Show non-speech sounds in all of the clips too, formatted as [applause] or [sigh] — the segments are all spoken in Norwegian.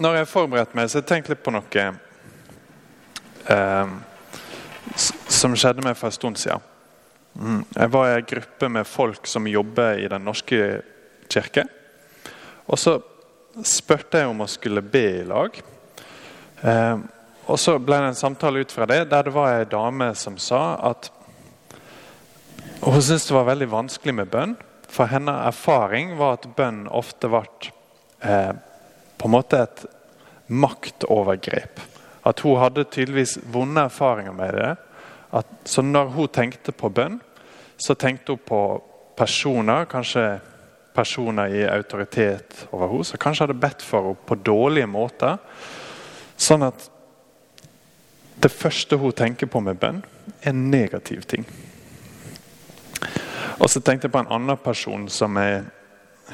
når jeg forberedte meg, så tenkte jeg litt på noe eh, som skjedde meg for en stund siden. Mm. Jeg var i en gruppe med folk som jobber i Den norske kirke. Og så spurte jeg om å skulle be i lag. Eh, og så ble det en samtale ut fra det, der det var ei dame som sa at hun syntes det var veldig vanskelig med bønn. For hennes erfaring var at bønn ofte ble eh, på en måte et maktovergrep. At hun hadde tydeligvis vonde erfaringer med det. At, så når hun tenkte på bønn, så tenkte hun på personer, kanskje personer i autoritet over henne, som kanskje hadde bedt for henne på dårlige måter. Sånn at det første hun tenker på med bønn, er en negativ ting. Og så tenkte jeg på en annen person som jeg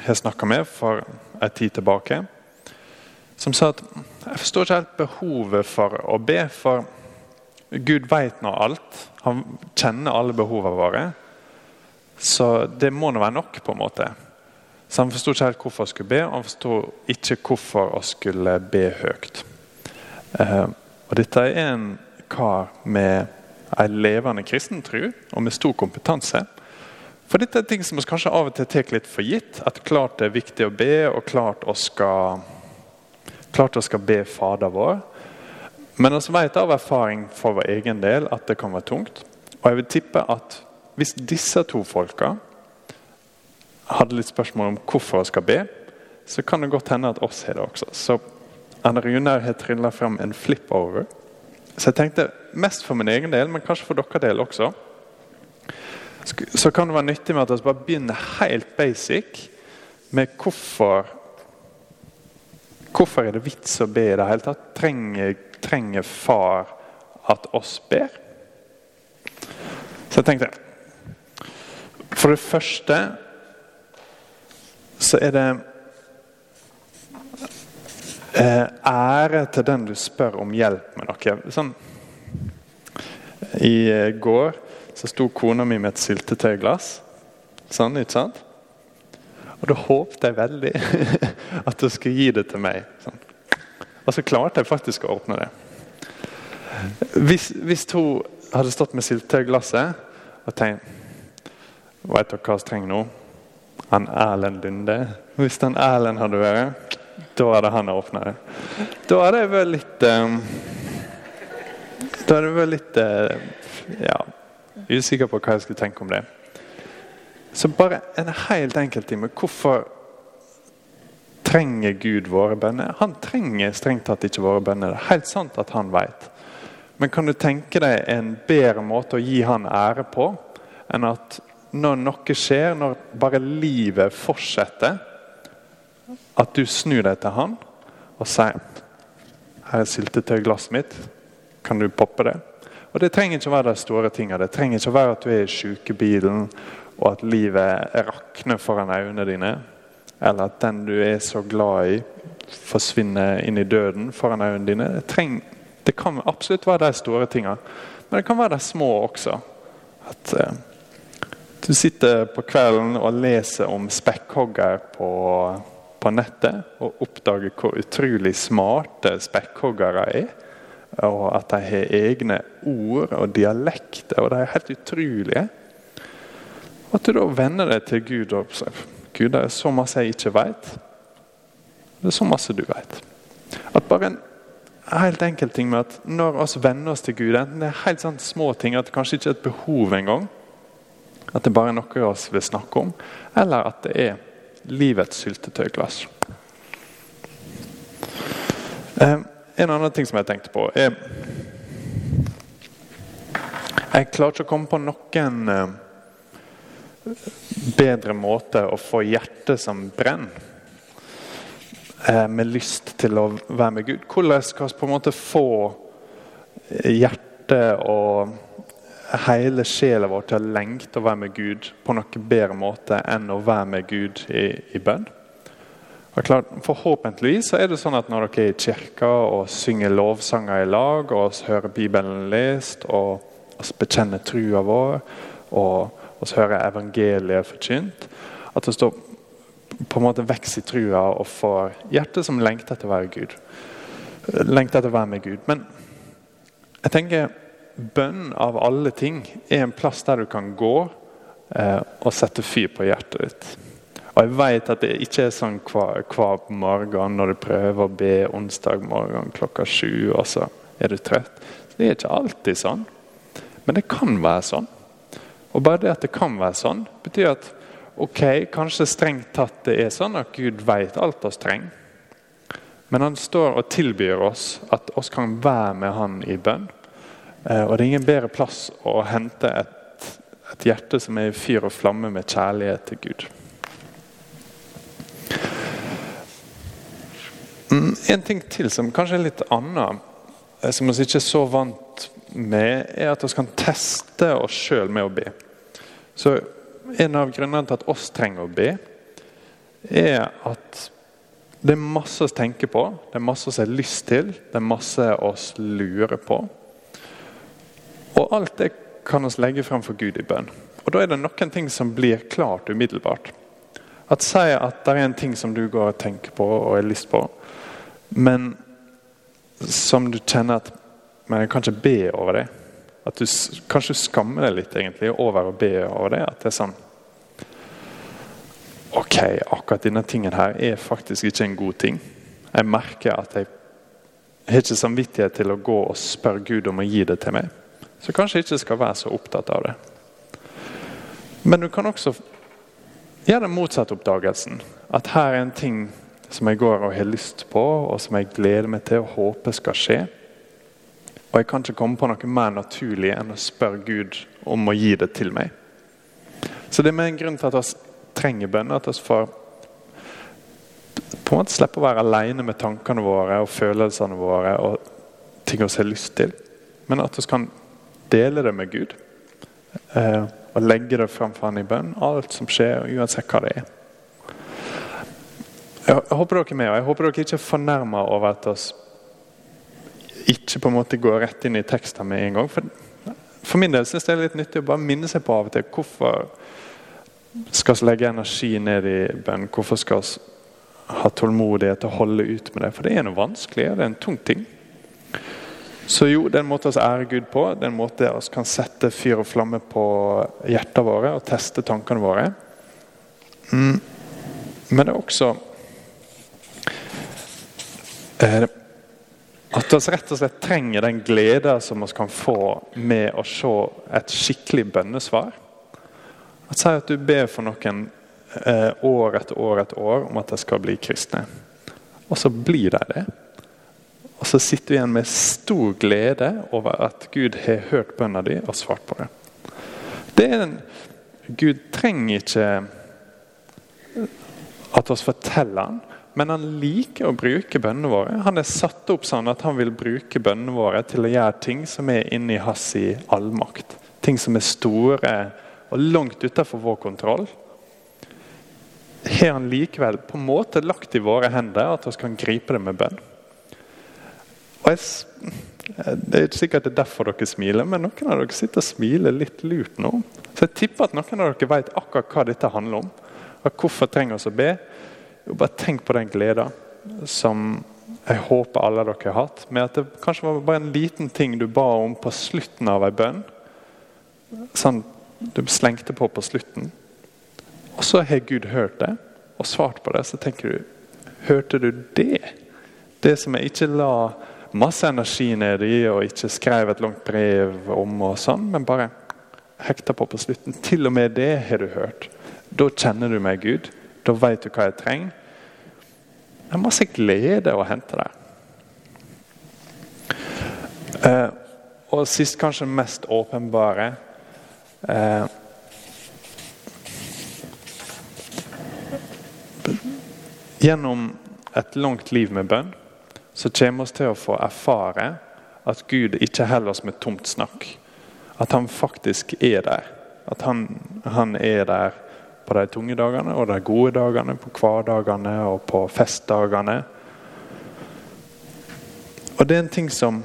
har snakka med for en tid tilbake. Som sa at jeg forstår ikke helt behovet for å be, for Gud vet nå alt. Han kjenner alle behovene våre. Så det må nå være nok, på en måte. Så han forsto ikke helt hvorfor han skulle be, og han forsto ikke hvorfor han skulle be høyt. Eh, og dette er en kar med en levende kristen tro og med stor kompetanse. For dette er ting som vi kanskje av og til tar litt for gitt. At klart det er viktig å be, og klart vi skal, klart å skal be Fader vår. Men vi vet av erfaring for vår egen del at det kan være tungt. Og jeg vil tippe at hvis disse to folka hadde litt spørsmål om hvorfor vi skal be, så kan det godt hende at oss har det også. Så Anne Runar har trilla fram en flip-over. Så jeg tenkte mest for min egen del, men kanskje for deres del også så kan det være nyttig med at vi bare begynner helt basic med hvorfor Hvorfor er det vits å be i det hele tatt? Trenger, trenger far at oss ber? Så jeg tenkte For det første så er det eh, ære til den du spør om hjelp med noe. Sånn, I eh, går så sto kona mi med et syltetøyglass. Sånn, ikke sant? Og da håpte jeg veldig [laughs] at hun skulle gi det til meg. Og så klarte jeg faktisk å åpne det. Hvis, hvis hun hadde stått med syltetøyglasset og tenkt Veit dere hva vi trenger nå? Han Erlend Lunde. Hvis den Erlend hadde vært, da hadde han åpna det. Da hadde jeg vært litt um, Da hadde jeg vært litt uh, Ja Usikker på hva jeg skulle tenke om det. Så bare en helt enkel time. Hvorfor trenger Gud våre bønner? Han trenger strengt tatt ikke våre bønner. Det er helt sant at han vet. Men kan du tenke deg en bedre måte å gi han ære på enn at når noe skjer, når bare livet fortsetter, at du snur deg til han og sier her er syltetøyglasset mitt. Kan du poppe det? Og Det trenger ikke å være de store tingene. Det trenger ikke å være at du er i sykebilen og at livet rakner foran øynene dine. Eller at den du er så glad i, forsvinner inn i døden foran øynene dine. Det, treng, det kan absolutt være de store tingene, men det kan være de små også. At eh, du sitter på kvelden og leser om spekkhogger på, på nettet og oppdager hvor utrolig smarte spekkhoggere er og at de har egne ord og dialekter, og de er helt utrolige. At du da venner deg til Gud og Gud, det er så masse jeg ikke vet. Det er så masse du vet. At bare en helt enkel ting med at når vi venner oss til Gud, enten det er helt sånn små ting, at det kanskje ikke er et behov engang, at det bare er noe vi vil snakke om, eller at det er livets syltetøyglass. Um, en annen ting som jeg tenkte på, er Jeg klarer ikke å komme på noen eh, bedre måte å få hjertet som brenner. Eh, med lyst til å være med Gud. Hvordan skal vi på en måte få hjertet og hele sjela vår til å lengte å være med Gud på noe bedre måte enn å være med Gud i, i bønn? Klart, Forhåpentligvis så er det sånn at når dere er i kirka og synger lovsanger i lag, og hører Bibelen lest, og oss bekjenner trua vår, og oss hører jeg evangeliet forkynt, at det står på en måte vokser i trua og får hjertet som lengter etter å være Gud. Lengter etter å være med Gud. Men jeg tenker bønn av alle ting er en plass der du kan gå eh, og sette fyr på hjertet ditt. Og jeg vet at det ikke er sånn hver, hver morgen når du prøver å be onsdag morgen klokka sju, og så er du trøtt. Det er ikke alltid sånn. Men det kan være sånn. Og bare det at det kan være sånn, betyr at ok, kanskje strengt tatt det er sånn at Gud vet alt oss trenger. Men han står og tilbyr oss at oss kan være med han i bønn. Eh, og det er ingen bedre plass å hente et, et hjerte som er i fyr og flamme med kjærlighet til Gud. Mm, en ting til som kanskje er litt annen, eh, som vi ikke er så vant med, er at vi kan teste oss sjøl med å be. Så En av grunnene til at oss trenger å be, er at det er masse å tenke på, det er masse vi har lyst til, det er masse oss lurer på. Og alt det kan vi legge frem for Gud i bønn. Og Da er det noen ting som blir klart umiddelbart. At Si at det er en ting som du går og tenker på og har lyst på, men som du kjenner at men jeg kan ikke be over det. At du kanskje skammer deg litt egentlig over å be over det. At det er sånn Ok, akkurat denne tingen her er faktisk ikke en god ting. Jeg merker at jeg har ikke samvittighet til å gå og spørre Gud om å gi det til meg. Så kanskje jeg ikke skal være så opptatt av det. Men du kan også gjøre den motsatte oppdagelsen. At her er en ting som jeg går og har lyst på, og som jeg gleder meg til og håper skal skje. Og jeg kan ikke komme på noe mer naturlig enn å spørre Gud om å gi det til meg. Så det er med en grunn til at vi trenger bønn. At vi får på en måte slippe å være alene med tankene våre og følelsene våre og ting vi har lyst til. Men at vi kan dele det med Gud. Eh, og legge det framfor han i bønn. Alt som skjer, uansett hva det er. Jeg håper dere er med, og jeg håper dere ikke er fornærma over at oss ikke på en måte går rett inn i teksten med en gang. For, for min del synes det er litt nyttig å bare minne seg på av og til hvorfor skal vi legge energi ned i bønn. Hvorfor skal vi ha tålmodighet til å holde ut med det? For det er noe vanskelig, det er en tung ting. Så jo, det er måte vi ærer Gud på. Det er måte vi kan sette fyr og flamme på hjertene våre og teste tankene våre. Mm. Men det er også at vi rett og slett trenger den glede som vi kan få med å se et skikkelig bønnesvar. At Si at du ber for noen eh, år etter år etter år om at de skal bli kristne. Og så blir de det. Og så sitter du igjen med stor glede over at Gud har hørt bønna di og svart på det. det en, Gud trenger ikke at vi forteller han, men han liker å bruke bønnene våre. Han er satt opp sånn at han vil bruke bønnene våre til å gjøre ting som er inni hans allmakt. Ting som er store og langt utenfor vår kontroll. Har han likevel på en måte lagt i våre hender at vi kan gripe det med bønn. Og jeg, det er ikke sikkert det er derfor dere smiler, men noen av dere sitter og smiler litt lurt nå. Så jeg tipper at noen av dere vet akkurat hva dette handler om. Og hvorfor trenger vi å be. Bare tenk på den gleden som jeg håper alle dere har hatt. Med at det kanskje var bare en liten ting du ba om på slutten av ei bønn. Sånn du slengte på på slutten. Og så har Gud hørt det og svart på det. Så tenker du Hørte du det? Det som jeg ikke la masse energi ned i og ikke skrev et langt brev om, og sånn, men bare hekta på på slutten. Til og med det har du hørt. Da kjenner du meg, Gud. Da vet du hva jeg trenger. Det er masse glede å hente der. Eh, og sist, kanskje mest åpenbare eh, Gjennom et langt liv med bønn så kommer vi til å få erfare at Gud ikke holder oss med tomt snakk. At han faktisk er der. At han, han er der på de tunge dagene og de gode dagene, på hverdagene og på festdagene. Og det er en ting som,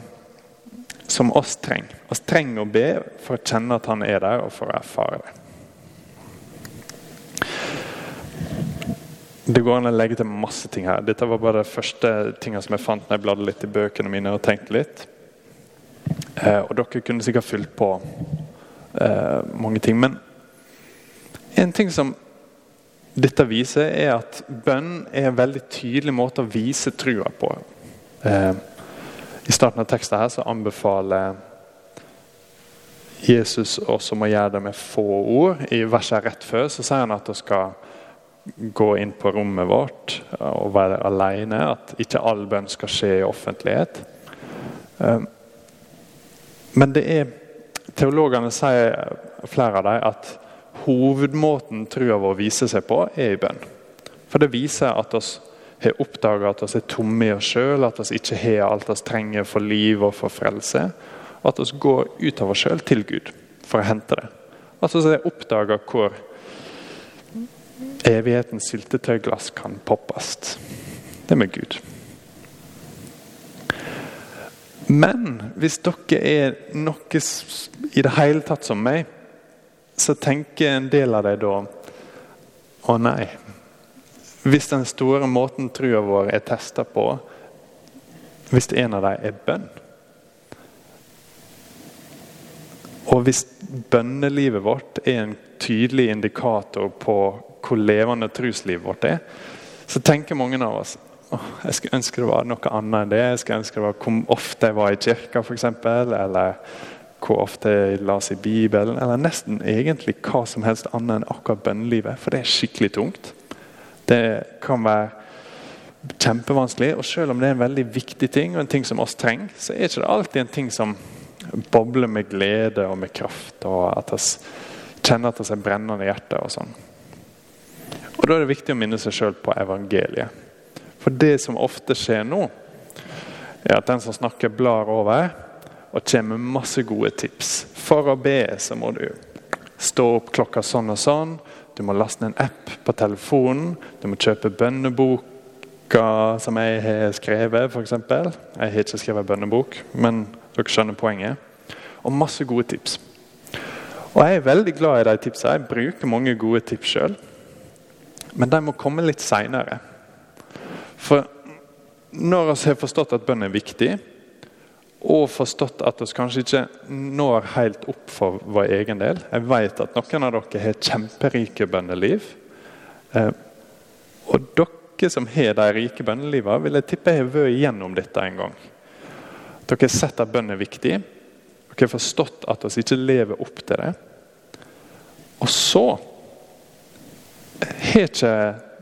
som oss trenger. Vi trenger å be for å kjenne at han er der, og for å erfare det. Det går an å legge til masse ting her. Dette var bare de første tingene som jeg fant når jeg bladde litt i bøkene mine og tenkte litt. Eh, og dere kunne sikkert fylt på eh, mange ting. Men en ting som dette viser, er at bønn er en veldig tydelig måte å vise trua på. Eh, I starten av teksten her så anbefaler Jesus oss om å gjøre det med få ord. I verset rett før så sier han at vi skal gå inn på rommet vårt og være alene. At ikke all bønn skal skje i offentlighet. Um, men det er Teologene sier, flere av dem, at hovedmåten trua vår viser seg på, er i bønn. For det viser at vi har oppdaga at vi er tomme i oss sjøl, at vi ikke har alt vi trenger for liv og for frelse. Og at vi går ut av oss sjøl til Gud for å hente det. At vi har oppdaga hvor evighetens syltetøyglass kan poppes. Det med Gud. Men hvis dere er noe i det hele tatt som meg, så tenker en del av deg da Å nei. Hvis den store måten trua vår er testa på, hvis en av dem er bønn Og hvis bønnelivet vårt er en tydelig indikator på hvor levende truslivet vårt er, så tenker mange av oss oh, jeg skulle ønske det var noe annet enn det. Jeg skulle ønske det var hvor ofte jeg var i kirka, f.eks. Eller hvor ofte jeg leser Bibelen. Eller nesten egentlig hva som helst annet enn akkurat bønnelivet. For det er skikkelig tungt. Det kan være kjempevanskelig. Og selv om det er en veldig viktig ting, og en ting som oss trenger, så er ikke det alltid en ting som bobler med glede og med kraft. Og at vi kjenner at vi er brennende i hjertet og sånn. Og Da er det viktig å minne seg sjøl på evangeliet. For det som ofte skjer nå, er at den som snakker, blar over og kommer med masse gode tips. For å be så må du stå opp klokka sånn og sånn. Du må laste ned en app på telefonen. Du må kjøpe bønneboka som jeg har skrevet, f.eks. Jeg har ikke skrevet bønnebok, men dere skjønner poenget. Og masse gode tips. Og Jeg er veldig glad i de tipsene. Jeg bruker mange gode tips sjøl. Men de må komme litt seinere. For når vi har forstått at bønn er viktig, og forstått at vi kanskje ikke når helt opp for vår egen del Jeg vet at noen av dere har kjemperike bønneliv. Eh, og dere som har de rike bønnelivene, vil jeg tippe har vært igjennom dette en gang. Dere har sett at bønn er viktig. Dere har forstått at vi ikke lever opp til det. Og så har ikke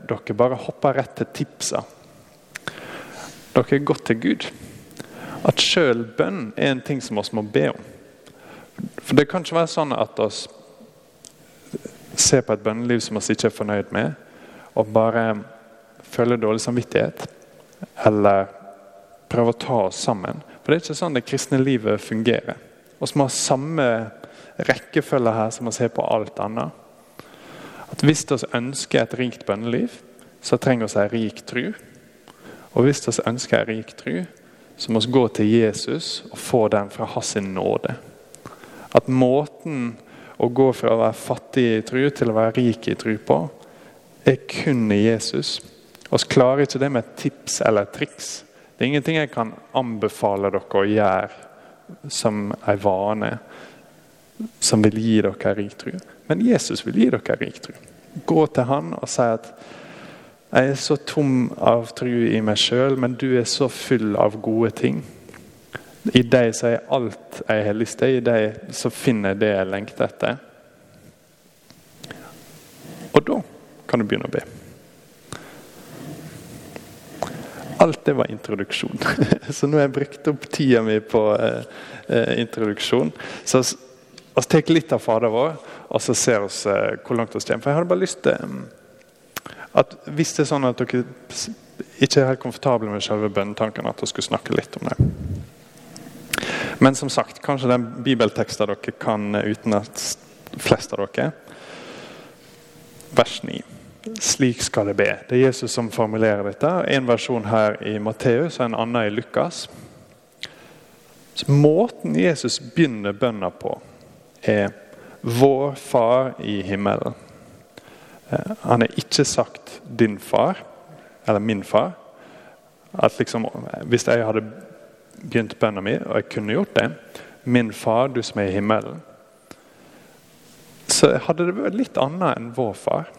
dere bare hoppa rett til tipsa. Dere har gått til Gud. At sjøl bønn er en ting som vi må be om. For Det kan ikke være sånn at vi ser på et bønneliv som vi ikke er fornøyd med, og bare føler dårlig samvittighet. Eller prøver å ta oss sammen. For Det er ikke sånn det kristne livet fungerer. Vi må ha samme rekkefølge her som vi ser på alt annet. At Hvis vi ønsker et rikt bønneliv, så trenger vi ei rik tru. Og hvis vi ønsker ei rik tru, så må vi gå til Jesus og få den fra hans nåde. At måten å gå fra å være fattig i tru til å være rik i tru på, er kun i Jesus. Vi klarer ikke det med tips eller triks. Det er ingenting jeg kan anbefale dere å gjøre som en vane som vil gi dere rik tru. Men Jesus vil gi dere rik tru. Gå til han og si at jeg er så tom av tro i meg sjøl, men du er så full av gode ting. I deg så er alt jeg har lyst til. I deg så finner jeg det jeg lengter etter. Og da kan du begynne å be. Alt det var introduksjon. [laughs] Så nå har jeg brukt opp tida mi på eh, eh introduksjon. Så vi tar litt av Fader vår, og så ser vi uh, hvor langt vi kommer. For jeg hadde bare lyst til um, at Hvis det er sånn at dere ikke er helt komfortable med selve bønnetanken, at dere skulle snakke litt om det. Men som sagt, kanskje den bibelteksten dere kan utenat, flest av dere. Vers 9. Slik skal det be. Det er Jesus som formulerer dette. En versjon her i Matteus og en annen i Lukas. Så måten Jesus begynner bønna på, er Vår Far i himmelen. Eh, han har ikke sagt 'din far' eller 'min far'. At liksom, Hvis jeg hadde begynt bønna mi, og jeg kunne gjort det 'Min far, du som er i himmelen', så hadde det vært litt annet enn vår far.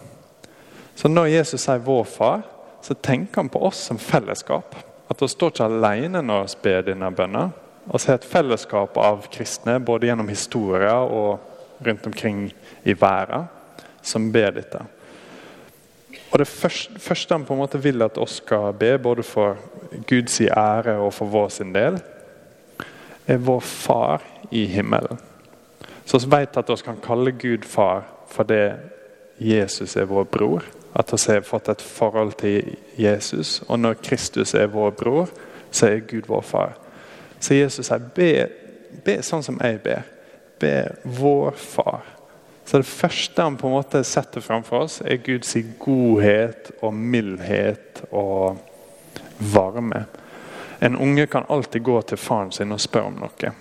Så når Jesus sier 'vår far', så tenker han på oss som fellesskap. At vi står ikke alene når vi ber denne bønna. Vi har et fellesskap av kristne både gjennom historier og rundt omkring i verden som ber dette. Og Det første, første han på en måte vil at oss skal be, både for Guds ære og for vår sin del, er vår Far i himmelen. Så vi vet at vi kan kalle Gud far fordi Jesus er vår bror. At vi har fått et forhold til Jesus. Og når Kristus er vår bror, så er Gud vår far. Så Jesus sier be, be sånn som jeg ber. Be vår far. Så det første han på en måte setter framfor oss, er Guds godhet og mildhet og varme. En unge kan alltid gå til faren sin og spørre om noe.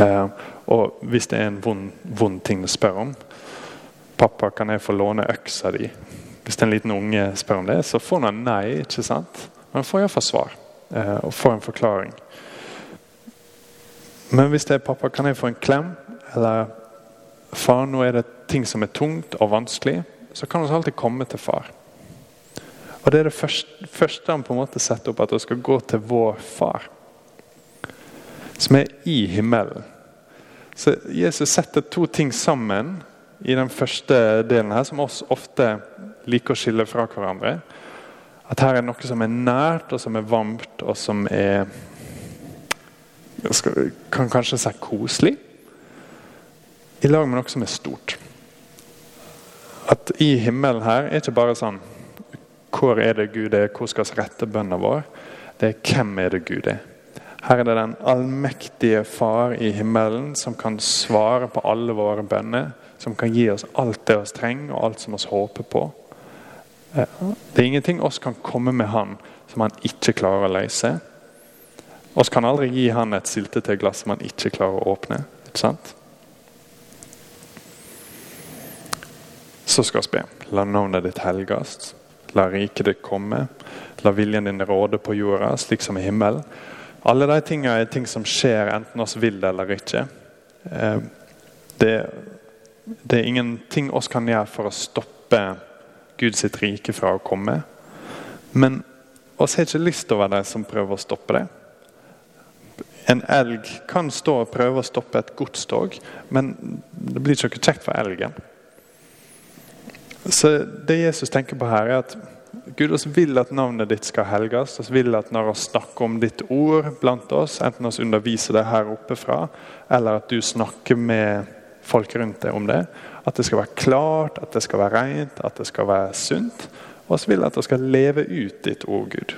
Uh, og hvis det er en vond, vond, ting å spørre om 'Pappa, kan jeg få låne øksa di?' Hvis en liten unge spør om det, så får han nei. ikke sant? Men han får iallfall svar uh, og får en forklaring. Men hvis det er 'pappa, kan jeg få en klem?' eller 'far, nå er det ting som er tungt og vanskelig', så kan vi alltid komme til far. Og Det er det første, første han på en måte setter opp, at vi skal gå til vår far som er i himmelen. Så Jesus setter to ting sammen i den første delen her, som oss ofte liker å skille fra hverandre. At her er noe som er nært, og som er varmt, og som er Kan kanskje si koselig. I lag med noe som er stort. At i himmelen her er ikke bare sånn Hvor er det Gud er? Hvor skal vi rette bønna vår? Det er hvem er det Gud er? Her er det den allmektige Far i himmelen som kan svare på alle våre bønner. Som kan gi oss alt det vi trenger, og alt som vi håper på. Eh, det er ingenting oss kan komme med Han som han ikke klarer å løse. Vi kan aldri gi Han et syltetøyglass som han ikke klarer å åpne. ikke sant? Så skal be. La navnet ditt helgast. La riket ditt komme. La viljen din råde på jorda, slik som i himmelen. Alle de tingene er ting som skjer enten oss vil det eller ikke. Eh, det, det er ingenting oss kan gjøre for å stoppe Guds rike fra å komme. Men oss har ikke lyst til å være de som prøver å stoppe det. En elg kan stå og prøve å stoppe et godstog, men det blir ikke kjekt for elgen. Så Det Jesus tenker på her, er at Gud, oss vil at navnet ditt skal helges. Vi vil at når vi snakker om ditt ord blant oss, enten vi underviser det her oppe fra, eller at du snakker med folk rundt deg om det, at det skal være klart, at det skal være rent, at det skal være sunt. Og vi vil at vi skal leve ut ditt ord, Gud.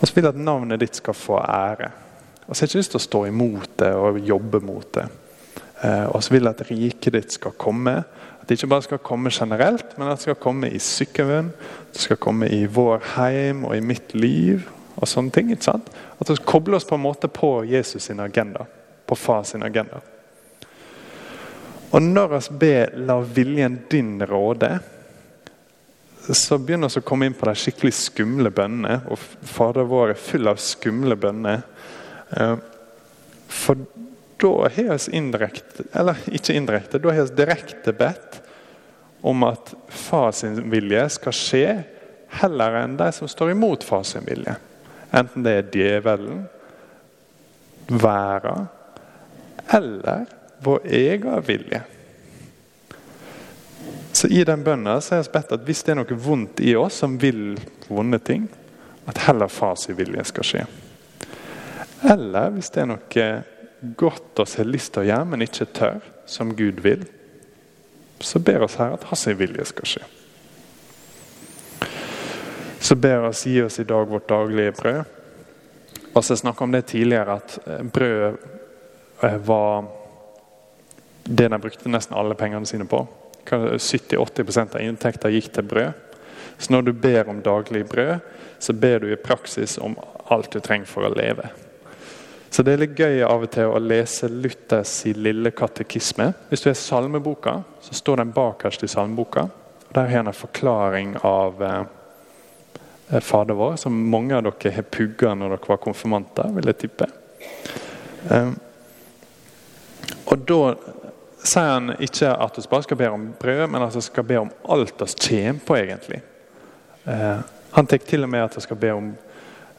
Vi vil at navnet ditt skal få ære. Vi har ikke lyst til å stå imot det og jobbe mot det. Eh, vi vil at riket ditt skal komme. At det ikke bare skal komme generelt, men at det skal komme i sykkelen, det skal komme i vår heim og i mitt liv. og sånne ting, ikke sant? At vi kobler oss på en måte på Jesus sin agenda. På far sin agenda. Og når vi ber 'la viljen din råde', så begynner vi å komme inn på de skikkelig skumle bønnene. Og Fader vår er full av skumle bønner. Eh, for da har vi indirekte, eller ikke indirekte, da har vi direkte bedt om at far sin vilje skal skje heller enn de som står imot far sin vilje. Enten det er djevelen, verden eller vår egen vilje. Så I den bønnen har vi bedt at hvis det er noe vondt i oss som vil vonde ting, at heller fars vilje skal skje. Eller hvis det er noe godt oss har lyst til å gjøre, men ikke tør, som Gud vil, så ber oss her at hans vilje skal skje. Så ber oss gi oss i dag vårt daglige brød. Og så snakka om det tidligere, at eh, brød eh, var det de brukte nesten alle pengene sine på. 70-80% av inntekta gikk til brød. Så når du ber om daglig brød, så ber du i praksis om alt du trenger for å leve. Så det er litt gøy av og til å lese Luthers Lille katekisme. Hvis du er salmeboka, så står den bakerst i salmeboka. Der har en forklaring av eh, Fader vår, som mange av dere har pugga når dere var konfirmanter, vil jeg tippe. Eh, og da sier han ikke at vi bare skal be om brød, men at vi skal be om alt vi kommer på, egentlig. Eh, han tar til og med at vi skal be om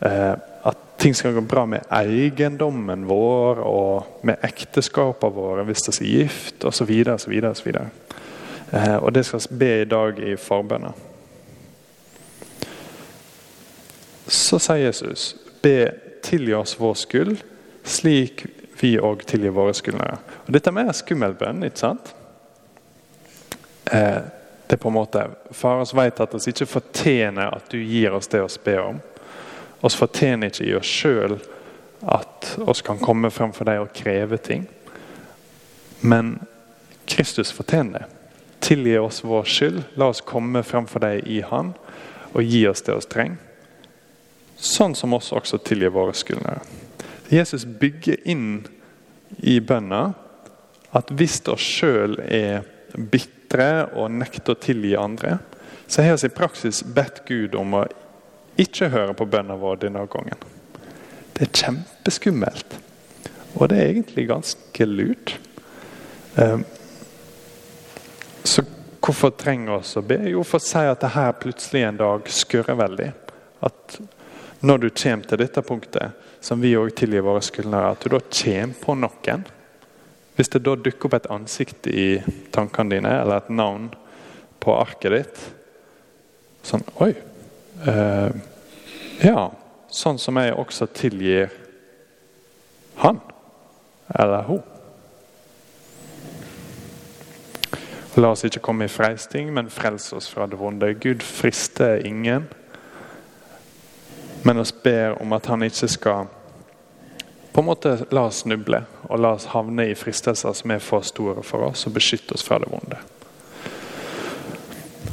eh, at ting skal gå bra med eiendommen vår og med ekteskapene våre hvis vi er gift, osv. osv. osv. Og det skal vi be i dag i forbønna. Så sier Jesus, be tilgi oss vår skyld, slik vi òg tilgir våre skyldnere. Og Dette er mer skummel bønn, ikke sant? Eh, det er på en måte, Far oss vet at vi ikke fortjener at du gir oss det vi ber om. Vi fortjener ikke i oss sjøl at oss kan komme frem for deg og kreve ting. Men Kristus fortjener det. Tilgi oss vår skyld. La oss komme frem for deg i Han og gi oss det vi trenger. Sånn som oss også tilgir våre skyldnere. Jesus bygger inn i bønna at hvis vi sjøl er bitre og nekter å tilgi andre, så har vi i praksis bedt Gud om å ikke høre på bønna vår denne gangen. Det er kjempeskummelt. Og det er egentlig ganske lurt. Ehm, så hvorfor trenger vi å be? Jo, for å si at det her plutselig en dag skurrer veldig. At når du kommer til dette punktet, som vi òg tilgir våre skyldnere, at du da kommer på noen. Hvis det da dukker opp et ansikt i tankene dine, eller et navn på arket ditt Sånn Oi. Uh, ja. Sånn som jeg også tilgir han eller hun. La oss ikke komme i freisting, men frels oss fra det vonde. Gud frister ingen. Men oss ber om at han ikke skal på en måte la oss snuble og la oss havne i fristelser som er for store for oss, og beskytte oss fra det vonde.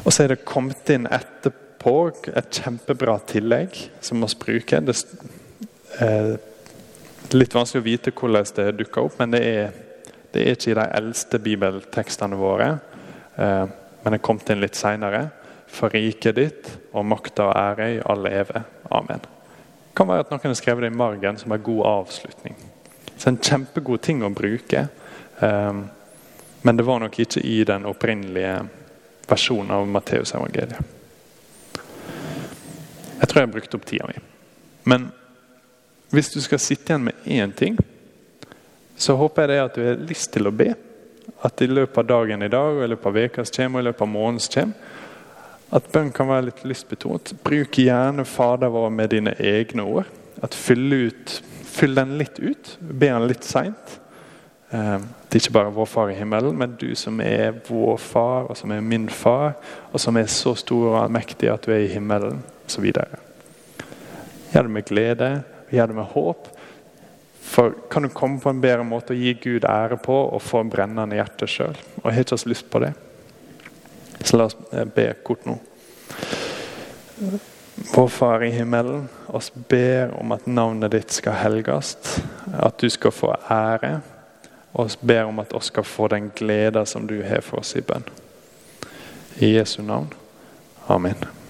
Og så er det kommet inn etterpå et kjempebra tillegg som vi bruker. Det er litt vanskelig å vite hvordan det dukker opp, men det er, det er ikke i de eldste bibeltekstene våre. Eh, men det er kommet inn litt seinere. For riket ditt og makta og ære i all evig. Amen. Det kan være at noen har skrevet det i margen som en god avslutning. Så En kjempegod ting å bruke. Um, men det var nok ikke i den opprinnelige versjonen av Matteusevangeliet. Jeg tror jeg har brukt opp tida mi. Men hvis du skal sitte igjen med én ting, så håper jeg det at du har lyst til å be. At i løpet av dagen i dag, og i løpet av uka som kommer, og i løpet av måneden som kommer, at bønn kan være litt lystbetont. Bruk gjerne Fader vår med dine egne ord. At fyll, ut, fyll den litt ut. Be den litt seint. Eh, det er ikke bare vår far i himmelen, men du som er vår far, og som er min far, og som er så stor og allmektig at du er i himmelen, osv. Gjør det med glede, gjør det med håp. For Kan du komme på en bedre måte å gi Gud ære på og få brennende hjerte sjøl? Og jeg har ikke lyst på det. Så la oss eh, be kort nå. Vår Far i himmelen, oss ber om at navnet ditt skal helges, at du skal få ære. Og oss ber om at oss skal få den glede som du har for oss i bønn. I Jesu navn. Amen.